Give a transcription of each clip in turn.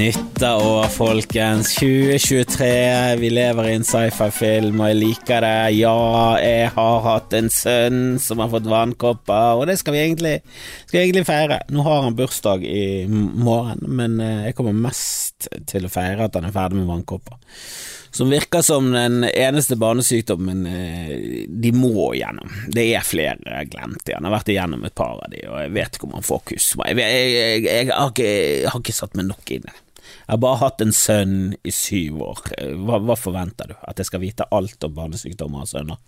Nyttår, folkens. 2023. Vi lever i en sci-fi-film, og jeg liker det. Ja, jeg har hatt en sønn som har fått vannkopper, og det skal vi egentlig, skal vi egentlig feire. Nå har han bursdag i morgen, men eh, jeg kommer mest til å feire at han er ferdig med vannkopper. Som virker som den eneste barnesykdommen eh, de må gjennom. Det er flere glemt. Jeg har vært igjennom et par av de, og jeg vet ikke om han får kuss. Jeg, jeg, jeg, jeg, har ikke, jeg har ikke satt meg nok inn i det. Jeg har bare hatt en sønn i syv år. Hva, hva, forventer du? At jeg skal vite alt om barnesykdommer og sønner?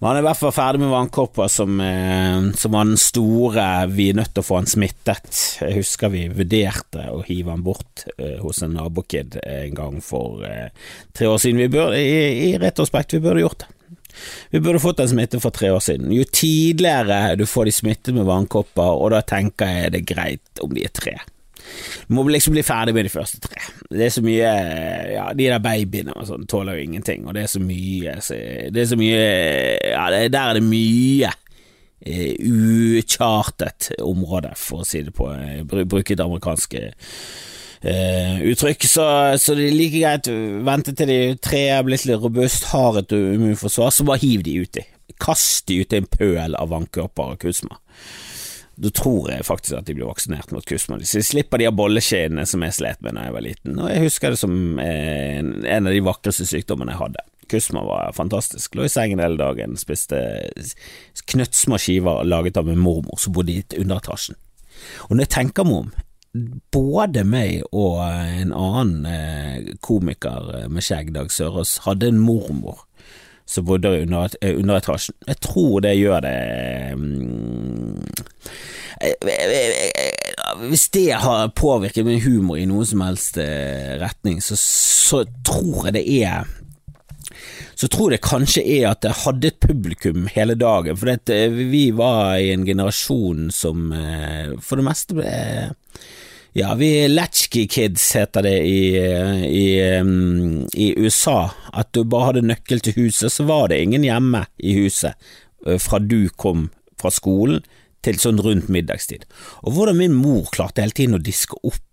Men han er i hvert fall ferdig med vannkopper, som, eh, som, var den store Vi er nødt til å få han smittet. Jeg husker vi vurderte å hive han bort eh, hos en nabokid en gang for eh, tre år siden. Vi burde, i, I retrospekt, vi burde gjort det. Vi burde fått en smitte for tre år siden. Jo tidligere du får de smittet med vannkopper, og da tenker jeg det er greit om de er tre. Må liksom bli ferdig med de første tre. Det er så mye Ja, de der babyene og sånn tåler jo ingenting, og det er så mye så, Det er så mye Ja, det, der er det mye uh, område, for å si det på uh, Bruke et amerikansk uh, uttrykk. Så, så, det er like greit vente til de tre er blitt litt robust, har et immunforsvar, så bare hiv de uti. Kast de ut i en pøl av vannkropper og kusma. Da tror jeg faktisk at de blir vaksinert mot kusma. Så de slipper de av bolleskjeene som jeg slet med da jeg var liten, og jeg husker det som en, en av de vakreste sykdommene jeg hadde. Kusma var fantastisk. Lå i sengen hele dagen, spiste knøttsmå skiver laget av min mormor som bodde i underetasjen. Og når jeg tenker meg om, både meg og en annen eh, komiker eh, med skjegg, Dag Sørås, hadde en mormor som bodde under, etasjen. Jeg tror det gjør det um, Hvis det har påvirket min humor i noen som helst eh, retning, så, så tror jeg det er så tror jeg kanskje er at jeg hadde et publikum hele dagen, for vi var i en generasjon som eh, for det meste ble ja, vi Latchkey Kids heter det i, i, i, USA. At du bare hadde nøkkel til huset, så var det ingen hjemme i huset eh, fra du kom fra skolen til sånn rundt middagstid. Og hvordan min mor klarte hele tiden å diske opp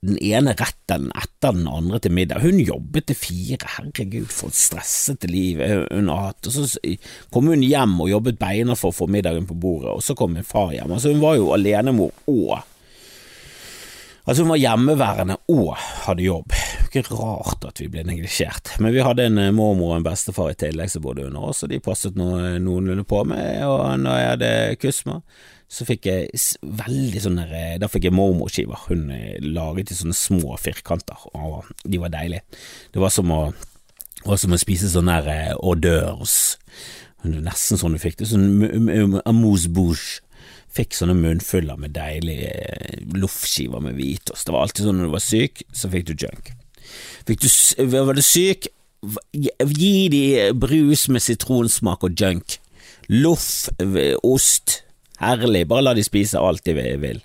den ene retten etter den andre til middag. Hun jobbet til fire, herregud for et stressete liv hun har hatt. Og så kom hun hjem og jobbet beina for å få middagen på bordet, og så kom min far hjem. Altså Hun var jo alenemor og Altså Hun var hjemmeværende og hadde jobb. Ikke rart at vi ble neglisjert. Men vi hadde en eh, mormor og en bestefar i tillegg som bodde under oss, og de passet noe, noenlunde på meg. Og når jeg hadde kusma, så fikk jeg veldig sånne eh, Da fikk jeg mormorskiver. Hun eh, laget i sånne små firkanter, og de var deilige. Det var som å, var som å spise sånn der hors d'oeuvres. Nesten sånn du fikk det. Sånn amuse bouche fikk sånne munnfuller med deilige eh, loffskiver med hvitost. Det var alltid sånn når du var syk, så fikk du junk. Fikk du, var du syk, gi de brus med sitronsmak og junk. Loff, ost, herlig, bare la de spise alt de vil.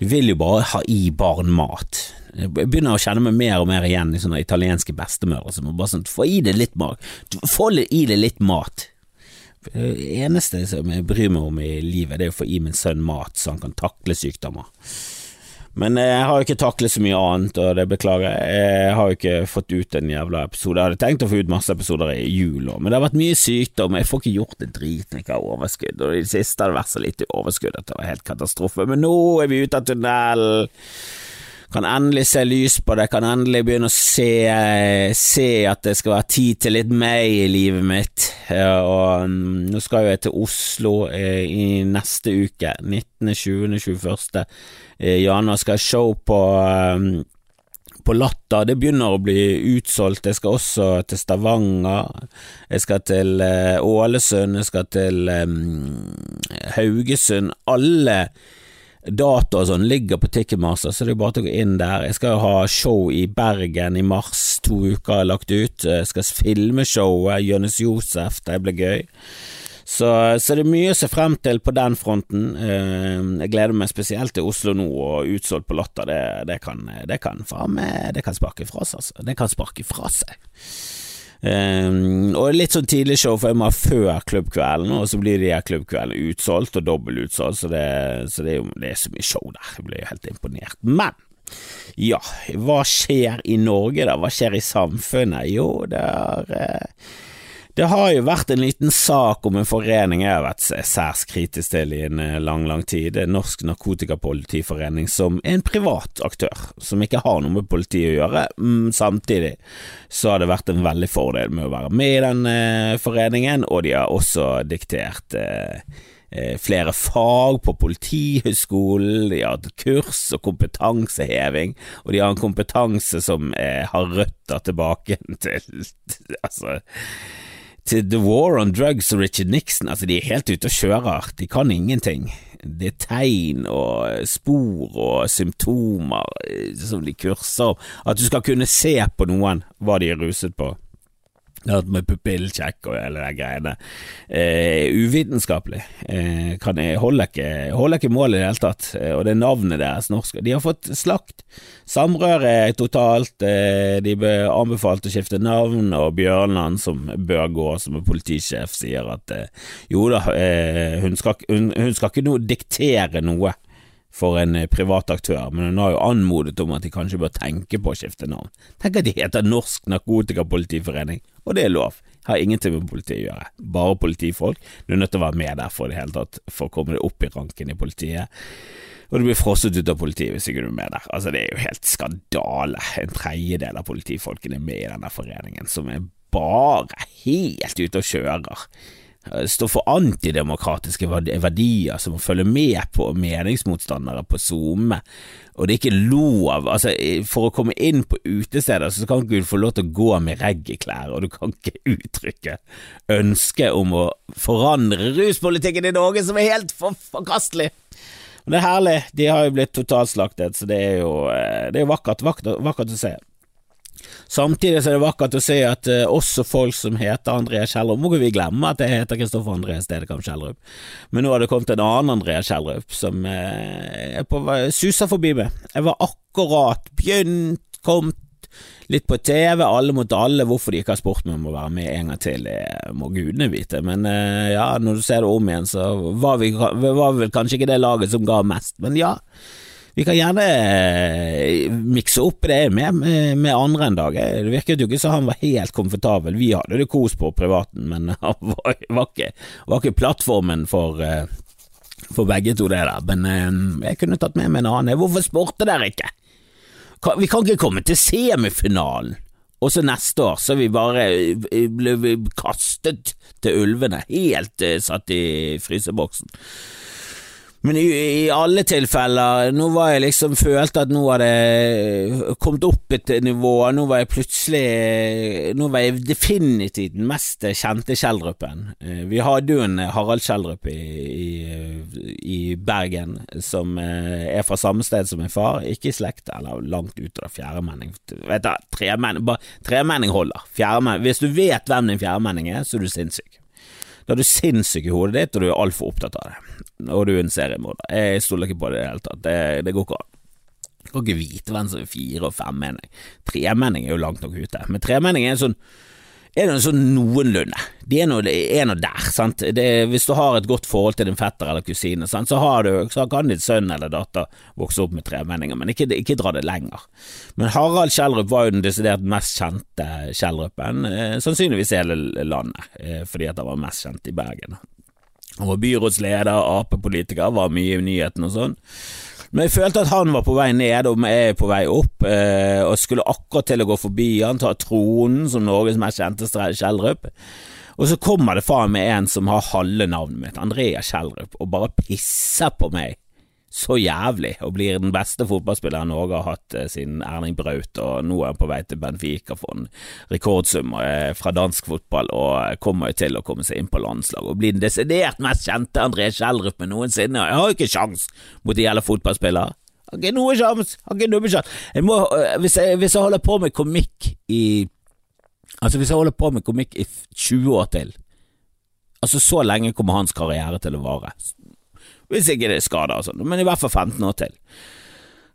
Du vil jo bare ha i barn mat. Jeg begynner å kjenne meg mer og mer igjen i sånne italienske bestemødre som bare sånn Få i det litt mat. Få i det litt mat. Det eneste som jeg bryr meg om i livet, det er å få i min sønn mat så han kan takle sykdommer. Men jeg har jo ikke taklet så mye annet, og det beklager jeg. Jeg har jo ikke fått ut en jævla episode. Jeg hadde tenkt å få ut masse episoder i jul òg, men det har vært mye sykdom. Jeg får ikke gjort det drit når jeg ikke har overskudd, og i det siste har det vært så lite overskudd at det var helt katastrofe. Men nå er vi ute av tunnelen kan endelig se lys på det, kan endelig begynne å se, se at det skal være tid til litt meg i livet mitt. Og mm, nå skal jeg til Oslo eh, i neste uke, 19., 20., 21. januar, skal jeg show på mm, på Latter. Det begynner å bli utsolgt. Jeg skal også til Stavanger. Jeg skal til eh, Ålesund. Jeg skal til um, Haugesund. Alle data og sånn ligger på Ticketmaster, så det er bare til å gå inn der. Jeg skal jo ha show i Bergen i mars, to uker jeg lagt ut. Jeg skal filme showet, Jonis Josef, det blir gøy. Så, så, det er mye å se frem til på den fronten. Eh, jeg gleder meg spesielt til Oslo nå, og utsolgt på Latter, det, det kan, kan, det kan sparke fra seg, altså. Det kan sparke fra seg. Um, og litt sånn tidlig show, for jeg må ha før klubbkvelden, og så blir de her klubbkveldene utsolgt og dobbelt utsolgt, så, det, så det, er jo det er så mye show der. Jeg blir jo helt imponert. Men Ja, hva skjer i Norge da? Hva skjer i samfunnet? Jo, det er eh, det har jo vært en liten sak om en forening jeg har vært særs kritisk til i en eh, lang, lang tid. Det er Norsk Narkotikapolitiforening, som er en privat aktør, som ikke har noe med politiet å gjøre. Mm, samtidig så har det vært en veldig fordel med å være med i den eh, foreningen, og de har også diktert eh, flere fag på Politihøgskolen, de har hatt kurs og kompetanseheving, og de har en kompetanse som har røtter tilbake til altså The War on Drugs og Richard Nixon, altså de er helt ute og kjører, de kan ingenting. Det er tegn og spor og symptomer eh, som de kurser At du skal kunne se på noen hva de er ruset på med pupillsjekk og hele de greiene. Eh, uvitenskapelig. Eh, kan jeg, holder, ikke, holder ikke mål i det hele tatt. Eh, og det er navnet deres norsk. De har fått slakt. Samrøre totalt. Eh, de ble anbefalt å skifte navn, og Bjørnland, som bør gå som er politisjef, sier at eh, jo da, eh, hun skal, hun, hun skal ikke noe diktere noe for en eh, privat aktør, men hun har jo anmodet om at de kanskje bør tenke på å skifte navn. Tenk at de heter Norsk Narkotikapolitiforening, og det er lov. Har ingenting med politiet å gjøre, bare politifolk. Du er nødt til å være med der for det hele tatt, for å komme deg opp i ranken i politiet. Og du blir frosset ut av politiet hvis ikke du er med der. Altså, det er jo helt skandale. En tredjedel av politifolkene er med i denne foreningen, som er bare helt ute og kjører. Eh, står for antidemokratiske verdier som å følge med på meningsmotstandere på SoMe, og det er ikke lov, altså for å komme inn på utesteder så kan ikke du få lov til å gå med reggeklær, og du kan ikke uttrykke ønske om å forandre ruspolitikken i Norge, som er helt forkastelig. Men det er herlig, de har jo blitt totalslaktet, så det er jo, eh, det er vakkert, vakkert, vakkert å se. Samtidig så er det vakkert å se at uh, også folk som heter André Kjellrup Må vi glemme at jeg heter Kristoffer André Stedekamp Kjellrup, men nå har det kommet en annen André Kjellrup som uh, på suser forbi meg. Jeg var akkurat begynt, kommet litt på TV, alle mot alle. Hvorfor de ikke har spurt meg om å være med en gang til, det må gudene vite. Men uh, ja, når du ser det om igjen, så var vi, var vel kanskje ikke det laget som ga mest. Men ja, vi kan gjerne eh, mikse opp det med, med, andre en dag. Det virket jo ikke som han var helt komfortabel. Vi hadde det kos på privaten, men han var, ikke, var ikke, plattformen for, eh, for begge to, det der. Men eh, jeg kunne tatt med meg en annen. Hvorfor spurte dere ikke? Vi kan ikke komme til semifinalen. Og så neste år så vi bare ble kastet til ulvene, helt satt i fryseboksen. Men i, i, alle tilfeller, nå var jeg liksom følte at nå hadde jeg kommet opp et nivå, nå var jeg plutselig Nå var jeg definitivt den mest kjente Kjeldrupen. Eh, vi hadde jo en Harald Kjeldrup i, i, i, Bergen som eh, er fra samme sted som min far, ikke i slekt, eller langt ut av fjerdemenning. Vet du, tremenning, tremenning holder. Fjerdemenning. Hvis du vet hvem din fjerdemenning er, så er du sinnssyk. Da er du sinnssyk i hodet ditt, og du er altfor opptatt av det og du er en seriemorder. Jeg stoler ikke på det i det hele tatt. Det, det går ikke an. Jeg kan ikke vite hvem som er fire- og femmenning. Tremenning er jo langt nok ute, men tremenning er en sånn er det sånn noenlunde. De er noe, er der, sant. Det, hvis du har et godt forhold til din fetter eller kusine, sant? Så, du, så kan din sønn eller datter vokse opp med tremenninger, men ikke, ikke dra det lenger. Men Harald Kjellrup var jo den desidert mest kjente Kjellrupen, eh, sannsynligvis i hele landet, eh, fordi at han var mest kjent i Bergen. Han var byrådsleder, Ap-politiker, var mye i nyhetene og sånn. Men jeg følte at han var på vei ned, og jeg er på vei opp, eh, og skulle akkurat til å gå forbi han, ta tronen som Norges mest kjente Kjellrup. Og så kommer det faen meg en som har halve navnet mitt, Andrea Kjellrup, og bare pisser på meg så jævlig, og blir den beste fotballspilleren Norge har hatt eh, siden Erling Braut, og nå er han på vei til Benfica for en rekordsum eh, fra dansk fotball, og kommer jo til å komme seg inn på landslaget og bli den desidert mest kjente André Kjellrupen noensinne. Jeg har jo ikke sjans mot de gjelder fotballspillere. Har ikke noe sjans, har ikke noe sjans. Jeg må, eh, hvis, jeg, hvis jeg holder på med komikk i Altså, hvis jeg holder på med komikk i 20 år til, altså så lenge kommer hans karriere til å vare. Hvis ikke det er skader og sånn, men i hvert fall 15 år til.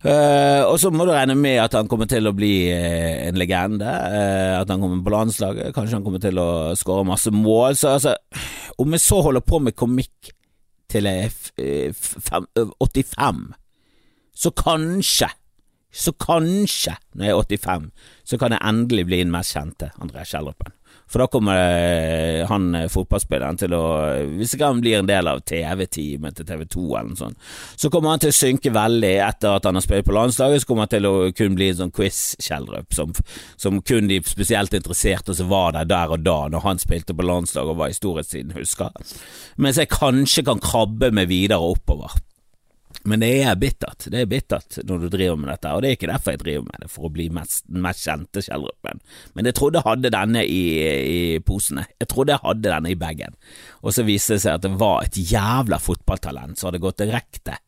Uh, og så må du regne med at han kommer til å bli uh, en legende, uh, at han kommer på landslaget, kanskje han kommer til å skåre masse mål. Så altså, om jeg så holder på med komikk til jeg er 85, så kanskje så kanskje, når jeg er 85, så kan jeg endelig bli den mest kjente André Kjellrupen. For da kommer eh, han eh, fotballspilleren til å Hvis ikke han blir en del av TV-teamet til TV 2 eller noe sånt, så kommer han til å synke veldig etter at han har spilt på landslaget. Så kommer han til å kun bli en sånn quiz-Kjellrup som, som, kun de spesielt interesserte som var der der og da, når han spilte på landslaget og var i storhetstiden, husker. Mens jeg kanskje kan krabbe meg videre oppover. Men det er bittert. Det er bittert når du driver med dette, og det er ikke derfor jeg driver med det, for å bli mest, den mest kjente Kjellrupen. Men jeg trodde jeg hadde denne i, i posene. Jeg trodde jeg hadde denne i bagen. Og så viste det seg at det var et jævla fotballtalent som hadde gått direkte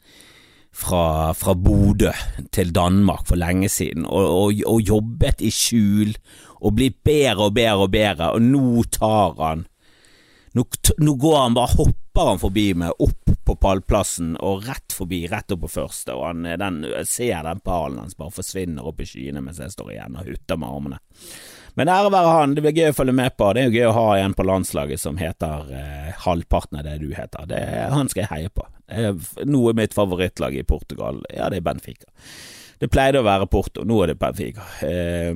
fra, fra Bodø til Danmark for lenge siden, og, og, og jobbet i skjul, og blitt bedre og bedre og bedre, og nå tar han nå, nå går han bare hopper han forbi meg opp på pallplassen og rett forbi, rett opp på første, og han, den, ser den pallen hans bare forsvinner opp i skyene mens jeg står igjen og hutter med armene. Men ære være han, det blir gøy å følge med på. Det er jo gøy å ha en på landslaget som heter eh, halvparten av det du heter. Det, han skal jeg heie på. Noe mitt favorittlag i Portugal, ja, det er Benfica. Det pleide å være Porto, nå er det Benfica. Eh,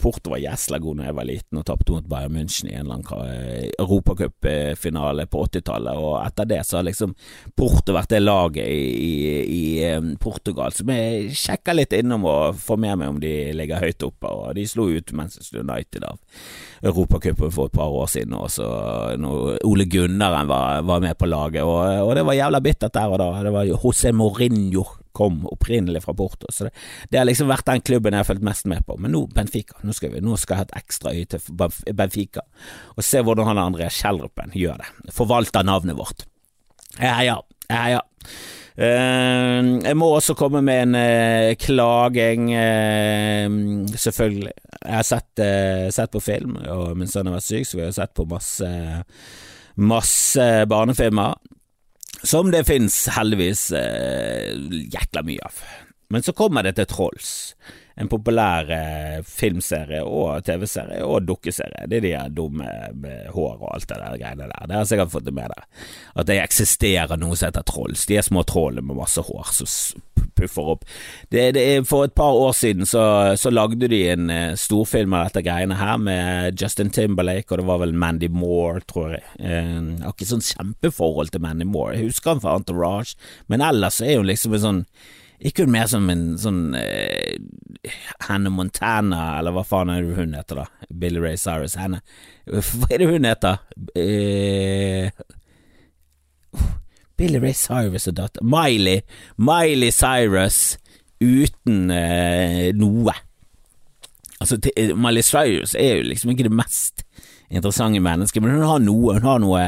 Porto var gjesla god da jeg var liten og tapte mot Bayern München i en eller annen eh, europacupfinale på 80-tallet, og etter det så har liksom Porto vært det laget i, i, i Portugal som jeg sjekker litt innom og får med meg om de ligger høyt oppe, og de slo ut Manchester United av Europacupen for et par år siden, og så Ole Gunnaren var, var med på laget, og, og, det var jævla bittert der og da. Det var José Mourinho kom opprinnelig fra Porto. Så det, det, har liksom vært den klubben jeg har fulgt mest med på. Men nå Benfica. Nå skal, vi, nå skal jeg ha et ekstra øye til Benfica og se hvordan han André Kjellrupen gjør det. Forvalter navnet vårt. Jeg heier. Jeg heier. Uh, jeg må også komme med en uh, klaging, uh, selvfølgelig. Jeg har sett, sett, på film, og min sønn har vært syk, så vi har sett på masse, masse barnefilmer. Som det finnes heldigvis eh, jækla mye av. Men så kommer det til Trolls, en populær eh, filmserie og TV-serie og dukkeserie. Det er de her dumme hår og alt det der greiene der. Det har jeg sikkert fått det med deg. At det eksisterer noe som heter Trolls. De er små troll med masse hår som puffer opp. Det, det, for et par år siden så, så lagde de en uh, storfilm av dette greiene her med Justin Timberlake, og det var vel Mandy Moore, tror jeg. Jeg har ikke sånn kjempeforhold til Mandy Moore, jeg husker han fra Entourage, men ellers er hun liksom en sånn ikke hun mer som en sånn eh, Hannah Montana, eller hva faen er det hun heter, da? Billy Ray Cyrus. Henne. Hva er det hun heter? Eh, Billy Ray Cyrus og datter Miley. Miley Cyrus uten eh, noe. Altså, Miley Cyrus er jo liksom ikke det mest interessante mennesket, men hun har noe. Hun har noe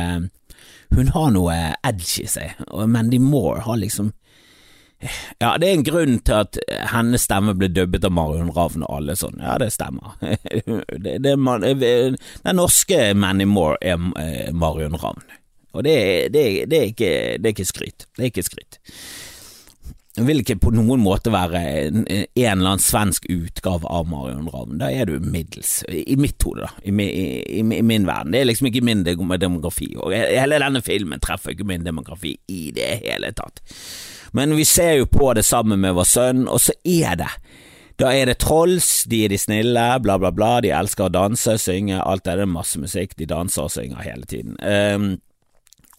Hun har noe edge i seg, og Mandy Moore har liksom ja, det er en grunn til at hennes stemme ble dubbet av Marion Ravn og alle sånn. Ja, det stemmer. det, det, man, den norske Manny Moore er Marion Ravn. Og det, det, det, er ikke, det er ikke skryt. Det er ikke skryt. Det vil ikke på noen måte være en, en eller annen svensk utgave av Marion Ravn. Da er du middels, i mitt hode, da. I, i, i, I, min verden. Det er liksom ikke min demografi. Og hele denne filmen treffer ikke min demografi i det hele tatt. Men vi ser jo på det sammen med vår sønn, og så er det da er det trolls, de er de snille, bla, bla, bla, de elsker å danse, synge, alt det, det er masse musikk, de danser og synger hele tiden. Um,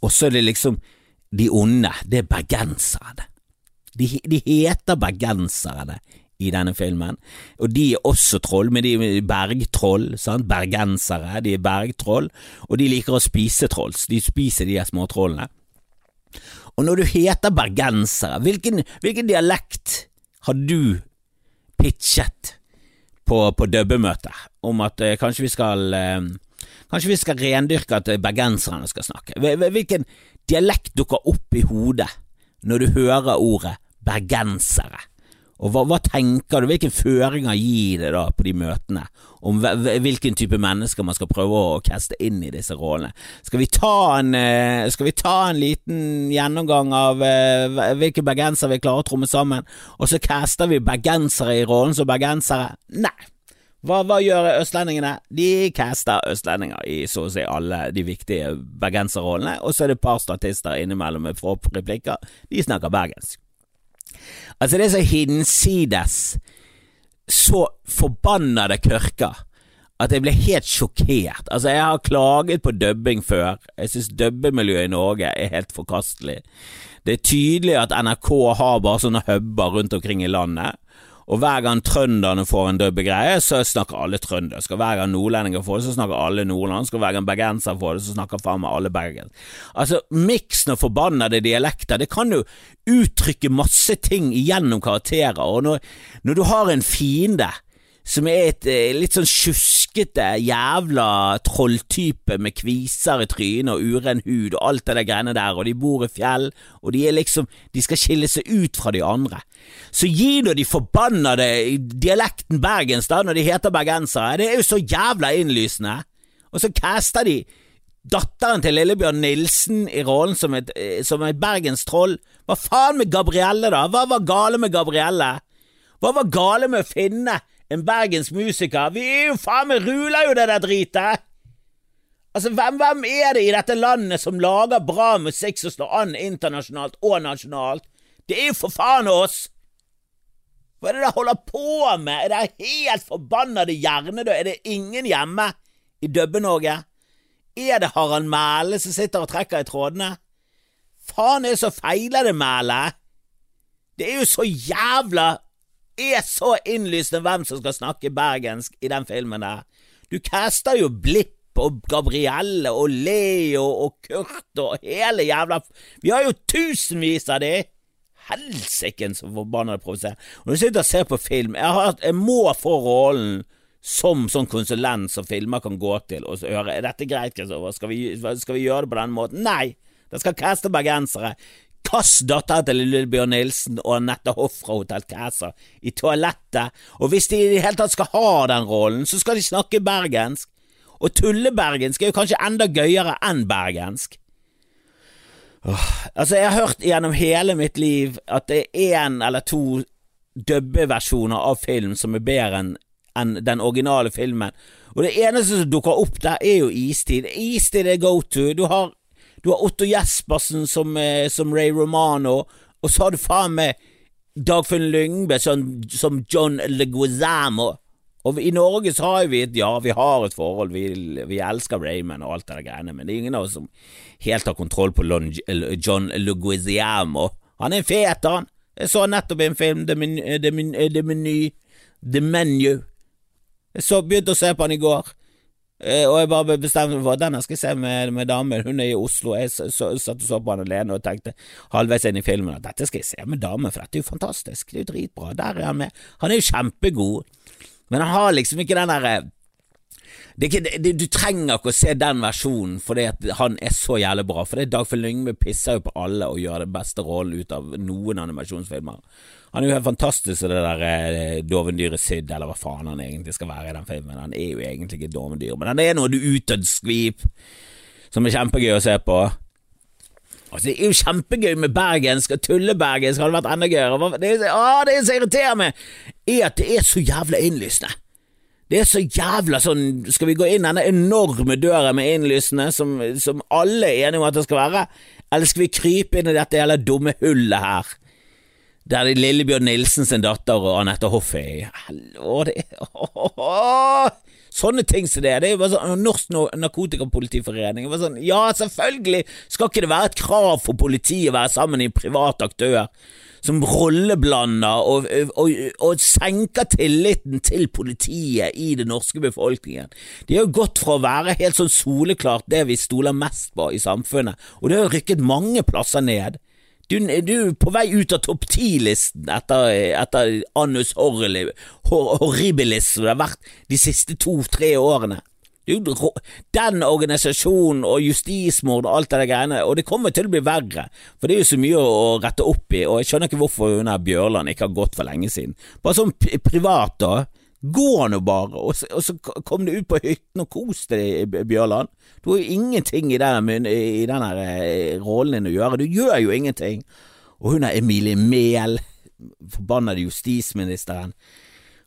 og så er det liksom de onde, det er bergenserne. De, de heter bergenserne i denne filmen, og de er også troll, men de er bergtroll, sant? bergensere, de er bergtroll, og de liker å spise trolls, de spiser de småtrollene. Og når du heter bergensere, hvilken, hvilken dialekt har du pitchet på, på dubbemøtet om at eh, kanskje vi skal eh, Kanskje vi skal rendyrke at bergenserne skal snakke. Hvilken dialekt dukker opp i hodet når du hører ordet bergensere? Og hva, hva, tenker du, hvilke føringer gir det da på de møtene, om hvilken type mennesker man skal prøve å kaste inn i disse rollene? Skal vi ta en, eh, vi ta en liten gjennomgang av uh, hvilke bergensere vi klarer å tromme sammen, og så caster vi bergensere i rollen som bergensere? Nei, hva, hva, gjør østlendingene? De caster østlendinger i så å si alle de viktige bergenserrollene, og så er det et par statister innimellom med få replikker. De snakker bergensk. Altså, det er så hinsides så forbannede kørker at jeg ble helt sjokkert. Altså, jeg har klaget på dubbing før. Jeg synes dubbemiljøet i Norge er helt forkastelig. Det er tydelig at NRK har bare sånne huber rundt omkring i landet. Og hver gang trønderne får en dubbegreie, så snakker alle trøndersk. Og hver gang nordlendinger får det, så snakker alle nordlandsk. Og hver gang bergensere får det, så snakker faen meg alle bergensk. Altså, miksen av forbannede dialekter, det kan jo uttrykke masse ting gjennom karakterer. Og når, når du har en fiende som er et eh, litt sånn sjuskete jævla trolltype med kviser i trynet og uren hud og alt det der greiene der, og de bor i fjell, og de er liksom De skal skille seg ut fra de andre. Så gi nå de forbannede dialekten bergens, da, når de heter bergensere. Det er jo så jævla innlysende. Og så caster de datteren til Lillebjørn Nilsen i rollen som et, eh, som et bergenstroll. Hva faen med Gabrielle, da? Hva var gale med Gabrielle? Hva var gale med å finne en bergensk musiker. Vi er jo faen meg ruler jo det der dritet! Altså, hvem, hvem er det i dette landet som lager bra musikk som står an internasjonalt og nasjonalt? Det er jo for faen oss! Hva er det dere holder på med? Er det helt forbannede hjernedøde? Er det ingen hjemme i Dubbe-Norge? Er det Harald Mæle som sitter og trekker i trådene? Faen er det så feiler det, Mæle? Det er jo så jævla er så innlysende hvem som skal snakke bergensk i den filmen der. Du caster jo Blipp og Gabrielle og Leo og Kurt og hele jævla Vi har jo tusenvis av de! Helsiken så forbanna provoserende. Når du sitter og ser på film Jeg, har, jeg må få rollen som sånn konsulent som filmer kan gå til og høre Er dette greit, Kristoffer? Skal, skal, vi gjøre det på den måten? Nei! da skal caste bergensere. Kast datteren til Lillebjørn Nilsen og Anette Hoff fra Hotell Cæsar i toalettet, og hvis de i det hele tatt skal ha den rollen, så skal de snakke bergensk. Og tullebergensk er jo kanskje enda gøyere enn bergensk. Åh, altså, jeg har hørt gjennom hele mitt liv at det er én eller to dubbeversjoner av film som er bedre enn enn den originale filmen. Og det eneste som dukker opp der, er jo Istid. Istid er go to. Du har du har Otto Jespersen som, eh, som Ray Romano, og så har du faen meg Dagfinn Lyngbe som, som John Leguizamo. Og i Norge så har vi et Ja, vi har et forhold, vi, vi elsker Raymond og alt det der greiene, men det er ingen av oss som helt har kontroll på John Leguizamo. Han er fet, han. Jeg så nettopp en film, The, men, The Menu, The Menu. Jeg så, begynte å se på han i går. Eh, og jeg bare bestemte meg for at den skal jeg se med, med damen. Hun er i Oslo. Jeg satt og så på han alene og tenkte halvveis inn i filmen at dette skal jeg se med damen, for dette er jo fantastisk. Det er jo dritbra. Der er han med. Han er jo kjempegod, men han har liksom ikke den derre du trenger ikke å se den versjonen fordi at han er så jævlig bra. For det Dagfinn Lyngve pisser jo på alle og gjør det beste rollen ut av noen animasjonsfilmer. Han er jo helt fantastisk det der eh, dovendyret Sid, eller hva faen han egentlig skal være i den filmen. Han er jo egentlig ikke et dovendyr, men han er noe du utadskvip som er kjempegøy å se på. Altså, det er jo kjempegøy med bergensk og tullebergensk, hadde vært enda gøyere. Det, er, å, det som irriterer meg, er at det er så jævla innlysende. Det er så jævla sånn Skal vi gå inn denne enorme døra med innlysende som, som alle er enige om at det skal være, eller skal vi krype inn i dette jævla dumme hullet her? Der det er Lillebjørn Nilsen sin datter og Anette Hoff er i. Sånne ting som det. Det er jo bare sånn Norsk Narkotikapolitiforening. Sånn, ja, selvfølgelig skal ikke det være et krav for politiet å være sammen i en privat aktør som rolleblander og, og, og, senker tilliten til politiet i den norske befolkningen. De har gått fra å være helt sånn soleklart det vi stoler mest på i samfunnet, og det har rykket mange plasser ned. Du, du er på vei ut av topp ti-listen etter, etter Annus Horribilis som det har vært de siste to-tre årene. Den organisasjonen og justismord og alt det der greiene, og det kommer til å bli verre, for det er jo så mye å rette opp i, og jeg skjønner ikke hvorfor hun her Bjørland ikke har gått for lenge siden. Bare sånn privat, da. Gå nå bare, og så, og så, kom du ut på hytten og kos deg, Bjørland. Du har jo ingenting i den eh, rollen din å gjøre, du gjør jo ingenting. Og hun er Emilie Mehl, forbannede justisministeren.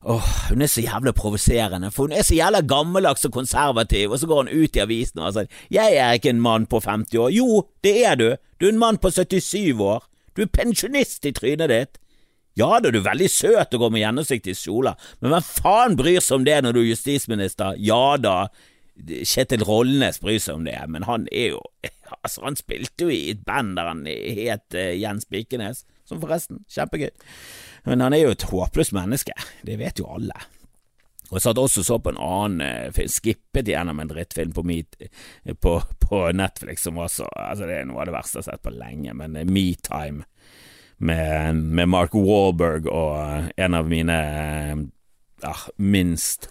Åh, hun er så jævlig provoserende, for hun er så jævla gammeldags og konservativ, og så går hun ut i avisen og sier 'Jeg er ikke en mann på 50 år'. Jo, det er du. Du er en mann på 77 år. Du er pensjonist i trynet ditt. Ja da, du er veldig søt og går med gjennomsiktige kjoler, men hvem faen bryr seg om det når du er justisminister? Ja da, Kjetil Rollnes bryr seg om det, men han er jo Altså, han spilte jo i et band der han het uh, Jens Bikenes, som forresten, kjempegøy. Men han er jo et håpløst menneske, det vet jo alle. Og jeg satt også så på en annen uh, skippet gjennom en drittfilm på, Meet, på, på, Netflix som var så Altså, det er noe av det verste jeg har sett på lenge, men Metime med, med Mark Wallberg og en av mine ja, minst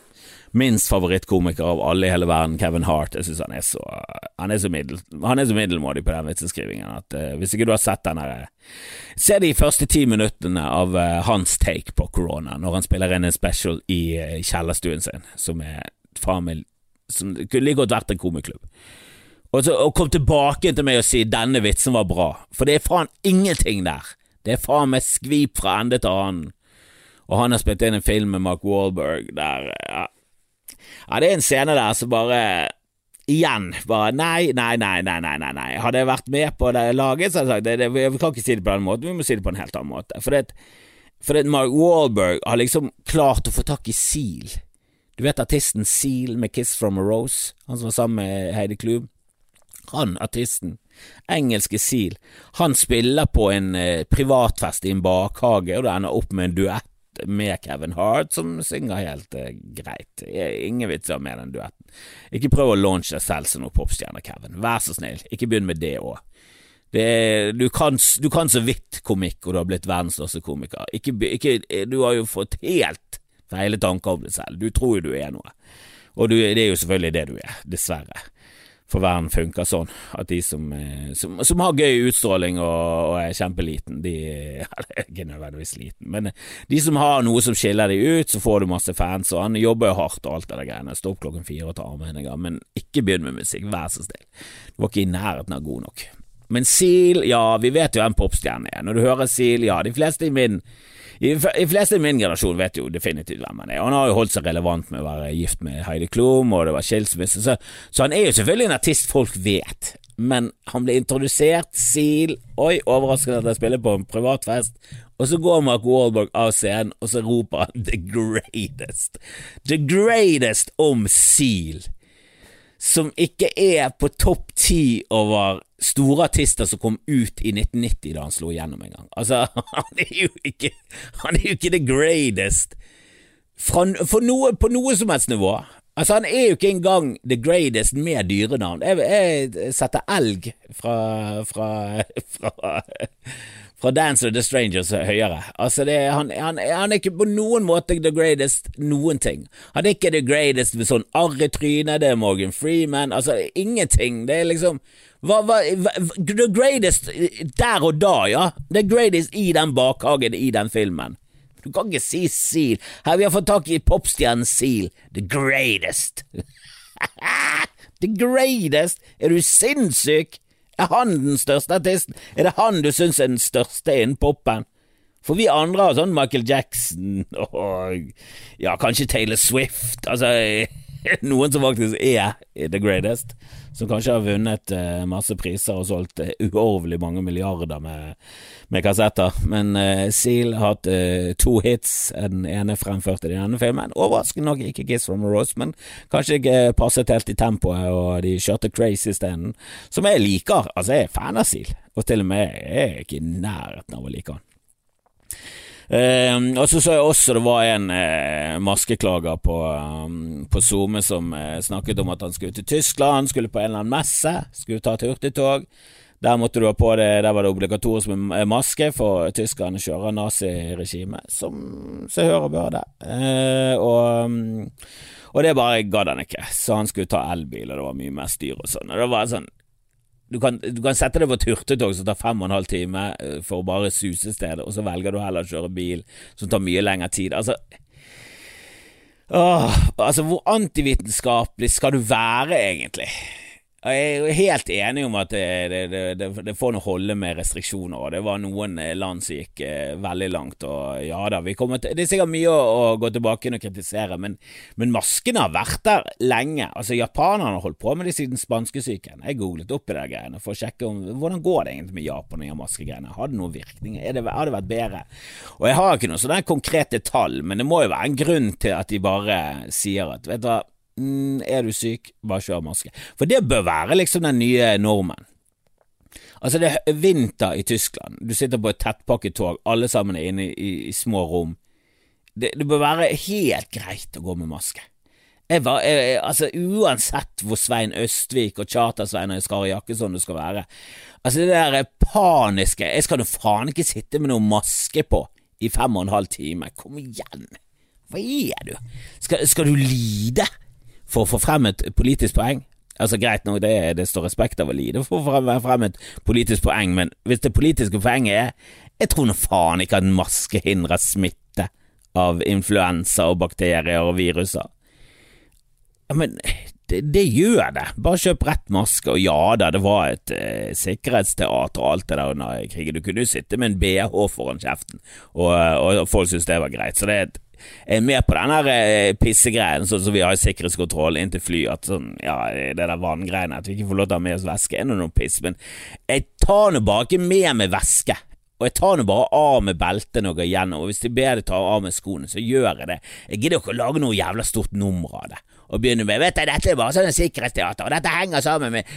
minst favorittkomiker av alle i hele verden, Kevin Hart. Jeg syns han er så Han så, middel, han er så middelmådig på den vitseskrivingen at uh, hvis ikke du har sett den her Se de første ti minuttene av uh, hans take på korona, når han spiller inn en special i uh, kjellerstuen sin, som er faen Som kunne like godt vært en komiklubb. Og, så, og kom tilbake til meg og si 'denne vitsen var bra', for det er faen ingenting der. Det er faen meg skvip fra ende til annen. Og han har spilt inn en film med Mark Wahlberg der ja, ja, det er en scene der som bare Igjen, bare nei, nei, nei, nei, nei, nei, nei. Hadde jeg vært med på det laget, så hadde jeg sagt det, det, vi kan ikke si det på den måten, vi må si det på en helt annen måte. For det, for det Mark Wahlberg har liksom klart å få tak i Seal. Du vet artisten Seal med Kiss from a Rose, han som var sammen med Heidi Klum? Han, artisten, engelske Seal, han spiller på en eh, privatfest i en bakhage, og det ender opp med en duett med Kevin Hart, som synger helt uh, greit. Ingen vitser med den duetten. Ikke prøv å launche deg selv som noen popstjerne, Kevin. Vær så snill, ikke begynn med det òg. Du, du kan så vidt komikk, og du har blitt verdens største komiker. Ikke, ikke, du har jo fått helt feile tanker om deg selv. Du tror jo du er noe, og du, det er jo selvfølgelig det du er, dessverre for verden funker sånn, at de som, eh, som, som har gøy utstråling og, og, er kjempeliten, de Eller ikke nødvendigvis liten, men de som har noe som skiller de ut, så får du masse fans, og han jobber jo hardt og alt det der greiene. Stå opp klokken fire og ta armhevinger, men ikke begynn med musikk, vær så snill. Du var ikke i nærheten av god nok. Men Seal, ja, vi vet jo hvem popstjernen er. Når du hører Seal, ja, de fleste i min de fleste i min generasjon vet jo definitivt hvem han er. Han har jo holdt seg relevant med å være gift med Heidi Klum, og det var skilsmisse, så, så, han er jo selvfølgelig en artist folk vet. Men han ble introdusert, Seal Oi, overraskende at han spiller på en privatfest. Og så går Mark Wahlberg av scenen, og så roper han 'The Greatest'. The Greatest om Seal som ikke er på topp ti over store artister som kom ut i 1990 da han slo igjennom en gang. Altså, han er jo ikke Han er jo ikke the greatest Fra, noe, på noe som helst nivå. Altså, han er jo ikke engang the greatest med dyrenavn. Jeg, jeg setter elg fra, fra, fra fra Dance of the Strangers høyere. Altså det, han, han, han, er ikke på noen måte the greatest noen ting. Han er ikke the greatest med sånn arretryne, det er Morgan Freeman, altså ingenting. Det er liksom hva, hva, The greatest der og da, ja. The greatest i den bakhagen i den filmen. Du kan ikke si Seal. Her vi har fått tak i popstjernen Seal. The greatest. The greatest? Er du sinnssyk? Er han den største artisten? Er det han du syns er den største innen popen? For vi andre har sånn Michael Jackson og ja, kanskje Taylor Swift, altså noen som faktisk er the greatest, som kanskje har vunnet uh, masse priser og solgt uoverlig mange milliarder med, med kassetter. Men uh, Seal har hatt uh, to hits, den ene fremført i denne filmen. Overraskende nok ikke Kiss from a Rose, men kanskje ikke passet helt i tempoet, og de kjørte Crazy isteden, som jeg liker. Altså, jeg er fan av Seal, og til og med jeg er ikke i nærheten av å like han. Uh, og så så jeg også det var en eh, maskeklager på, um, på SoMe som eh, snakket om at han skulle til Tyskland, skulle på en eller annen messe, skulle ta et hurtigtog. Der måtte du ha på det, der var det obligatorisk med maske, for tyskerne kjører naziregime, som seg hør og bør det. og, um, og det bare gadd han ikke, så han skulle ta elbil, og det var mye mer styr og sånn. Og det var sånn du kan, du kan, sette deg på et hurtigtog som tar fem og en halv time eh, for å bare suse stedet, og så velger du heller å kjøre bil som tar mye lengre tid. Altså, åh, altså hvor antivitenskapelig skal du være, egentlig? Jeg er helt enig om at det, det, det, det får noe holde med restriksjoner, og det var noen eh, land som gikk eh, veldig langt. Og ja da, til, Det er sikkert mye å, å gå tilbake inn og kritisere, men, men maskene har vært der lenge. Altså Japanerne har holdt på med det siden spanskesyken. Jeg googlet opp i de greiene for å sjekke om hvordan går det egentlig med Japan og maskegreiene. Har det noen virkning? Har det vært bedre? Og Jeg har ikke noen sånne konkrete tall, men det må jo være en grunn til at de bare sier at vet du hva mm, er du syk, bare kjør maske. For det bør være liksom den nye normen. Altså, det er vinter i Tyskland, du sitter på et tettpakket tog, alle sammen er inne i, i små rom. Det, det, bør være helt greit å gå med maske. Jeg var, jeg, altså Uansett hvor Svein Østvik og Charter-Svein og Skari Jakkesson det skal være, altså det der paniske Jeg skal nå faen ikke sitte med noe maske på i fem og en halv time. Kom igjen! Hva er du? Skal, skal du lide? For å få frem et politisk poeng. Altså Greit nok, det, det står respekt av å lide for å få frem et politisk poeng, men hvis det politiske poenget er Jeg tror nå faen ikke at maske hindrer smitte av influensa og bakterier og viruser. Ja, men det, det, gjør det. Bare kjøp rett maske. Og ja da, det var et eh, sikkerhetsteater og alt det der under krigen. Du kunne jo sitte med en bh foran kjeften, og, og folk syntes det var greit. Så det er et er med på den her eh, pissegreien, sånn som vi har i sikkerhetskontroll inn til fly, at sånn, ja, det der vanngreiene, at vi ikke får lov til å ha med oss væske, er noe piss, men jeg tar nå bare ikke med meg væske. Og jeg tar nå bare av med beltet når jeg går gjennom, og hvis de ber deg ta av med skoene, så gjør jeg det. Jeg gidder ikke å lage noe jævla stort nummer av det og begynne med Vet du, dette er bare sånn sikkerhetsteater, og dette henger sammen med,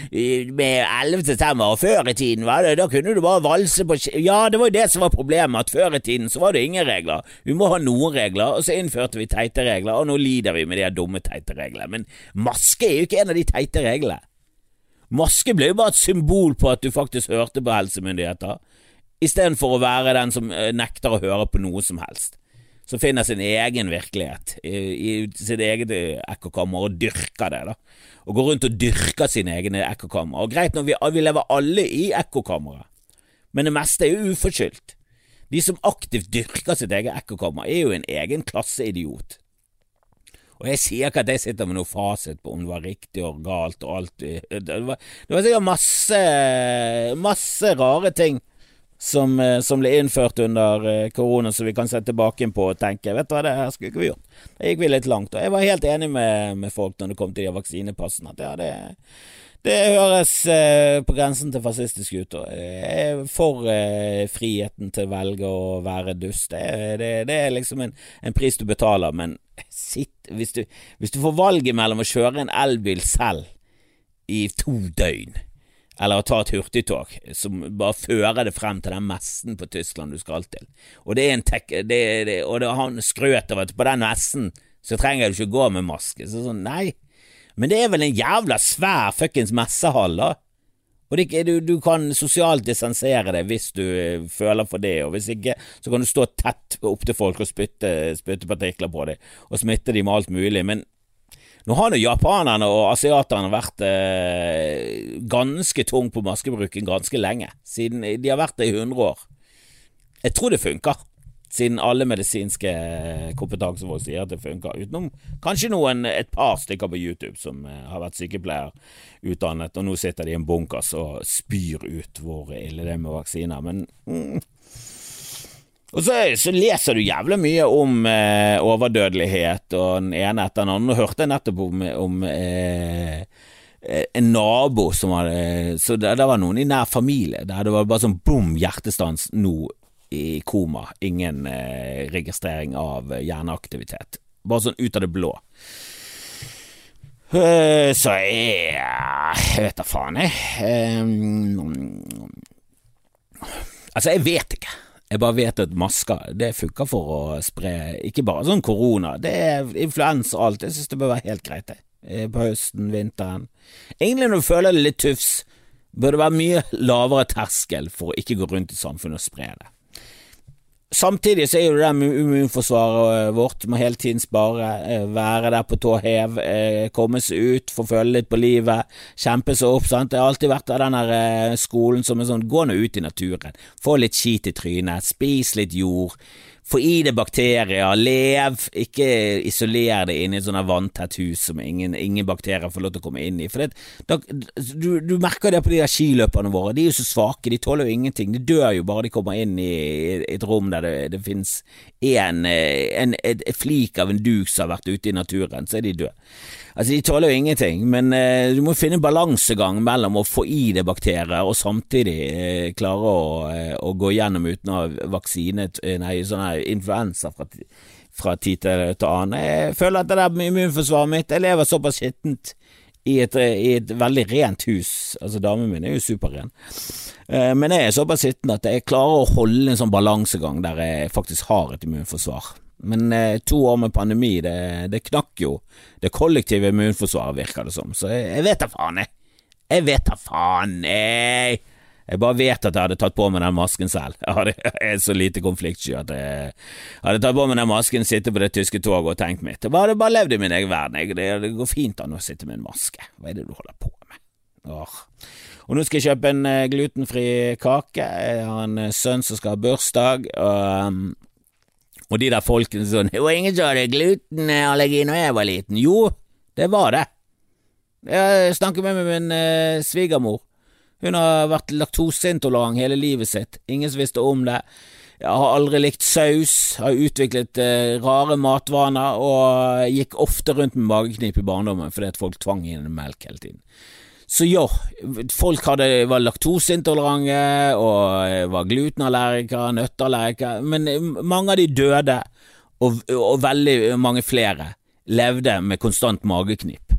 med 11. september, og før i tiden, var det, da kunne du bare valse på Ja, det var jo det som var problemet, at før i tiden så var det ingen regler. Vi må ha noen regler, og så innførte vi teite regler, og nå lider vi med de dumme teite reglene. Men maske er jo ikke en av de teite reglene. Maske ble jo bare et symbol på at du faktisk hørte på helsemyndigheter, istedenfor å være den som eh, nekter å høre på noe som helst som finner sin egen virkelighet i, i sitt eget ekkokammer og dyrker det. da Og går rundt og dyrker sine egne ekkokammer. Og greit nok, vi, vi lever alle i ekkokamre, men det meste er jo uforskyldt. De som aktivt dyrker sitt eget ekkokammer, er jo en egen klasseidiot. Og jeg sier ikke at jeg sitter med noe fasit på om det var riktig og galt og alt. Det var, det var sikkert masse, masse rare ting som, eh, som, ble innført under eh, korona, så vi kan se tilbake på og tenke vet du hva, det her skulle ikke vi gjort. Da gikk vi litt langt. Og jeg var helt enig med, med folk når det kom til de vaksinepassene, at ja, det, det høres eh, på grensen til fascistisk ut. Jeg er for eh, friheten til å velge å være dust. Det, det, det er liksom en, en, pris du betaler, men sitt hvis du, hvis du får valget mellom å kjøre en elbil selv i to døgn eller å ta et hurtigtog som bare fører det frem til den messen på Tyskland du skal til. Og det er en tek det, det, og det, han skrøt av at på den messen så trenger du ikke gå med maske. Så sånn, nei, men det er vel en jævla svær fuckings messehall, da. Og det, du, du, kan sosialt distansere deg hvis du eh, føler for det, og hvis ikke så kan du stå tett opp til folk og spytte, spyttepartikler på dem og smitte dem med alt mulig. Men nå har jo japanerne og asiaterne vært eh, ganske tung på maskebruken ganske lenge, siden de har vært det i 100 år. Jeg tror det funker, siden alle medisinske kompetansefolk sier at det funker, utenom kanskje noen, et par stykker på YouTube som eh, har vært sykepleierutdannet, og nå sitter de i en bunkers og spyr ut hvor ille det er med vaksiner, men mm, og så, så, leser du jævlig mye om eh, overdødelighet og den ene etter den andre. Nå hørte jeg nettopp om, om eh, en nabo som hadde Så det, det, var noen i nær familie der det var bare sånn bom, hjertestans nå i koma. Ingen eh, registrering av hjerneaktivitet. Bare sånn ut av det blå. Uh, så jeg Jeg vet da faen, jeg. Um, altså, jeg vet ikke. Jeg bare vet at masker det funker for å spre ikke bare sånn korona, det er influensa og alt. Jeg synes det bør være helt greit, det. Eh, på høsten, vinteren. Egentlig når du føler det litt tufs, bør det være mye lavere terskel for å ikke gå rundt i samfunnet og spre det. Samtidig så er jo det der immunforsvaret vårt, må hele tiden spare, eh, være der på tå hev, eh, komme seg ut, få føle litt på livet, kjempe seg opp. sant? Det har alltid vært av den der eh, skolen som er sånn, gå nå ut i naturen, få litt skit i trynet, spis litt jord, Få i deg bakterier, lev, ikke isoler det inne i et sånt vanntett hus som ingen, ingen, bakterier får lov til å komme inn i. For det, da, du, du, merker det på de der skiløperne våre, de er jo så svake, de tåler jo ingenting. De dør jo bare de kommer inn i et rom der det, det finnes en, en, en, flik av en duk som har vært ute i naturen, så er de døde. Altså, de tåler jo ingenting, men eh, du må finne en balansegang mellom å få i deg bakterier og samtidig eh, klare å, uh, å, gå gjennom uten å ha vaksine, nei, sånn influensa fra, fra tid til, annen. Jeg føler at det der immunforsvaret mitt Jeg lever såpass skittent i et, i et, veldig rent hus. Altså, damen min er jo superren. Men jeg er såpass skitten at jeg klarer å holde en sånn balansegang der jeg faktisk har et immunforsvar. Men eh, to år med pandemi, det, det, knakk jo det kollektive immunforsvaret, virker det som. Så jeg, jeg vet da faen, jeg. Jeg vet da faen, jeg. Jeg bare vet at jeg hadde tatt på meg den masken selv. Jeg, hadde, jeg er så lite konfliktsky at jeg hadde tatt på meg den masken, sitte på det tyske toget og tenkt mitt. Jeg hadde bare levd i min egen verden. Jeg, det, det, går fint an å sitte med en maske. Hva er det du holder på med? Åh. Og nå skal jeg kjøpe en uh, glutenfri kake. Jeg har en uh, sønn som skal ha bursdag. Og, um, og de der folkene sånn Det var ingen som hadde glutenallergi når jeg var liten. Jo, det var det. Jeg snakket med min eh, svigermor. Hun har vært laktoseintolerant hele livet sitt. Ingen som visste om det. Jeg har aldri likt saus, har utviklet eh, rare matvaner og gikk ofte rundt med mageknip i barndommen fordi at folk tvang inn melk hele tiden. Så ja, folk hadde, var laktoseintolerante og var glutenallergikere, nøtteallergikere, men mange av de døde, og, og veldig mange flere levde med konstant mageknip.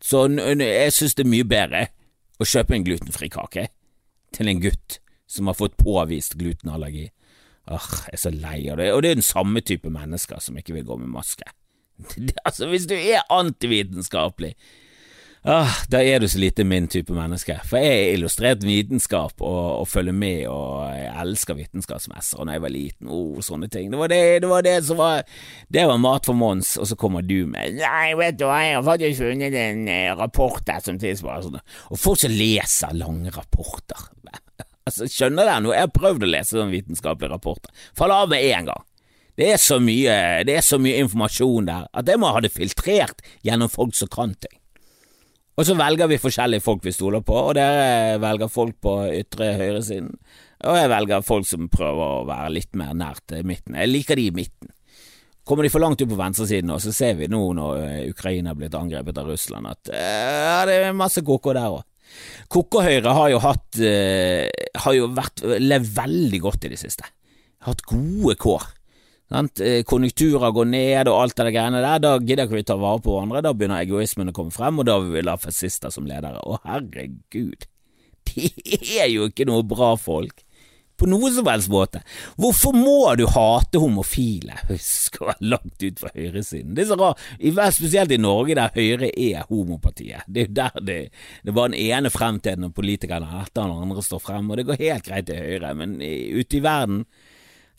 Så jeg synes det er mye bedre å kjøpe en glutenfri kake til en gutt som har fått påvist glutenallergi. Åh, jeg er så lei av det, og det er den samme type mennesker som ikke vil gå med maske. altså, hvis du er antivitenskapelig, Ah, da er du så lite min type menneske. For jeg er illustrert vitenskap og, og følger med, og jeg elsker vitenskapsmesser da jeg var liten. Oh, sånne ting. Det var det, det var det, som var Det var mat for Mons, og så kommer du med Nei, vet du hva, jeg har faktisk funnet en eh, rapport der som tilsvarer sånn Og folk som leser lange rapporter. Altså, skjønner dere noe? Jeg har prøvd å lese sånne vitenskapelige rapporter. Fall av med én gang. Det er, mye, det er så mye informasjon der at jeg må ha det filtrert gjennom folk som kan ting. Og så velger vi forskjellige folk vi stoler på, og dere velger folk på ytre høyresiden. Og jeg velger folk som prøver å være litt mer nært midten. Jeg liker de i midten. Kommer de for langt ut på venstresiden, og så ser vi nå når eh, Ukraina er blitt angrepet av Russland, at uh, ja, det er masse koko der òg. Koko-Høyre har jo hatt uh, Har jo vært levd veldig godt i det siste. Hatt gode kår. Eh, konjunkturer går ned og alt det greiene der, da gidder ikke vi ta vare på hverandre, da begynner egoismen å komme frem, og da vil vi la fascister som ledere. Å herregud, de er jo ikke noe bra folk. På noen som helst måte. Hvorfor må du hate homofile? Husk å være langt ut fra høyresiden. Det er så rart, spesielt i Norge, der Høyre er homopartiet. Det er jo der det, det var den ene fremtiden når politikeren etter den andre står frem, og det går helt greit i Høyre, men ute i verden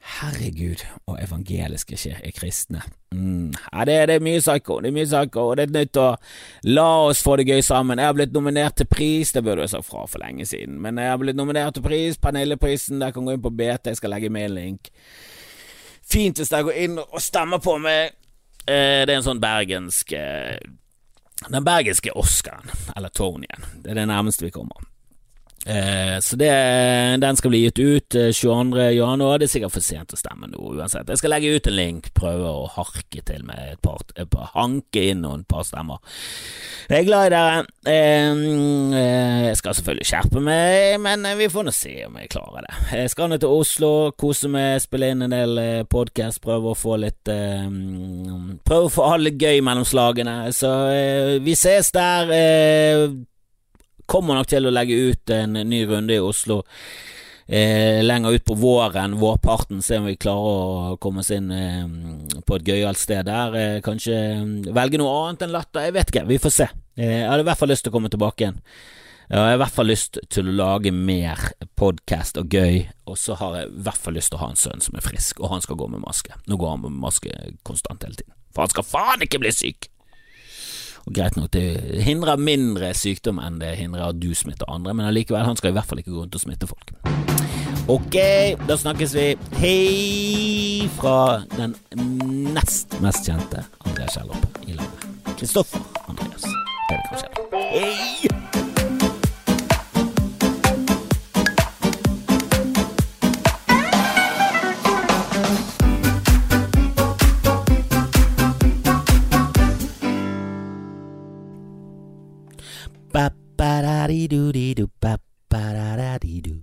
Herregud, og evangeliske er kristne. Mm. Ja, det, det, er mye psycho, det er mye psycho, og det er nødt til å la oss få det gøy sammen. Jeg har blitt nominert til pris, det burde jeg sagt fra for lenge siden, men jeg har blitt nominert til pris, Pernilleprisen, der kan gå inn på BT, jeg skal legge med en link. Fint hvis dere går inn og stemmer på meg. Eh, det er en sånn bergensk eh, Den bergenske Oscaren, eller Tonyen, det er det nærmeste vi kommer. Eh, så det, den skal bli gitt ut eh, 22. januar. Det er sikkert for sent å stemme nå, uansett. Jeg skal legge ut en link, prøve å harke til med et par, et par hanke inn noen par stemmer. Jeg er glad i dere. Eh, eh, jeg skal selvfølgelig skjerpe meg, men vi får nå se om jeg klarer det. Jeg skal ned til Oslo, kose meg, spille inn en del eh, podkast, prøve å få litt eh, Prøve å få alle gøy mellom slagene. Så vi ses der. Kommer nok til å legge ut en ny runde i Oslo eh, lenger ut på våren, vårparten, se om vi klarer å komme oss inn eh, på et gøyalt sted der. Eh, kanskje mm, velge noe annet enn latter, jeg vet ikke, vi får se. Eh, jeg hadde i hvert fall lyst til å komme tilbake igjen. Jeg har i hvert fall lyst til å lage mer podkast og gøy, og så har jeg i hvert fall lyst til å ha en sønn som er frisk, og han skal gå med maske. Nå går han med maske konstant hele tiden, for han skal faen ikke bli syk! Og Greit nok, det hindrer mindre sykdom enn det hindrer at du smitter andre, men allikevel, han skal i hvert fall ikke gå rundt og smitte folk. Ok, da snakkes vi. Hei fra den nest mest kjente Andreas Kjellopp i landet. Kristoffer Andreas. Det er kanskje. Hei! Ba ba da dee doo dee doo ba ba da da dee doo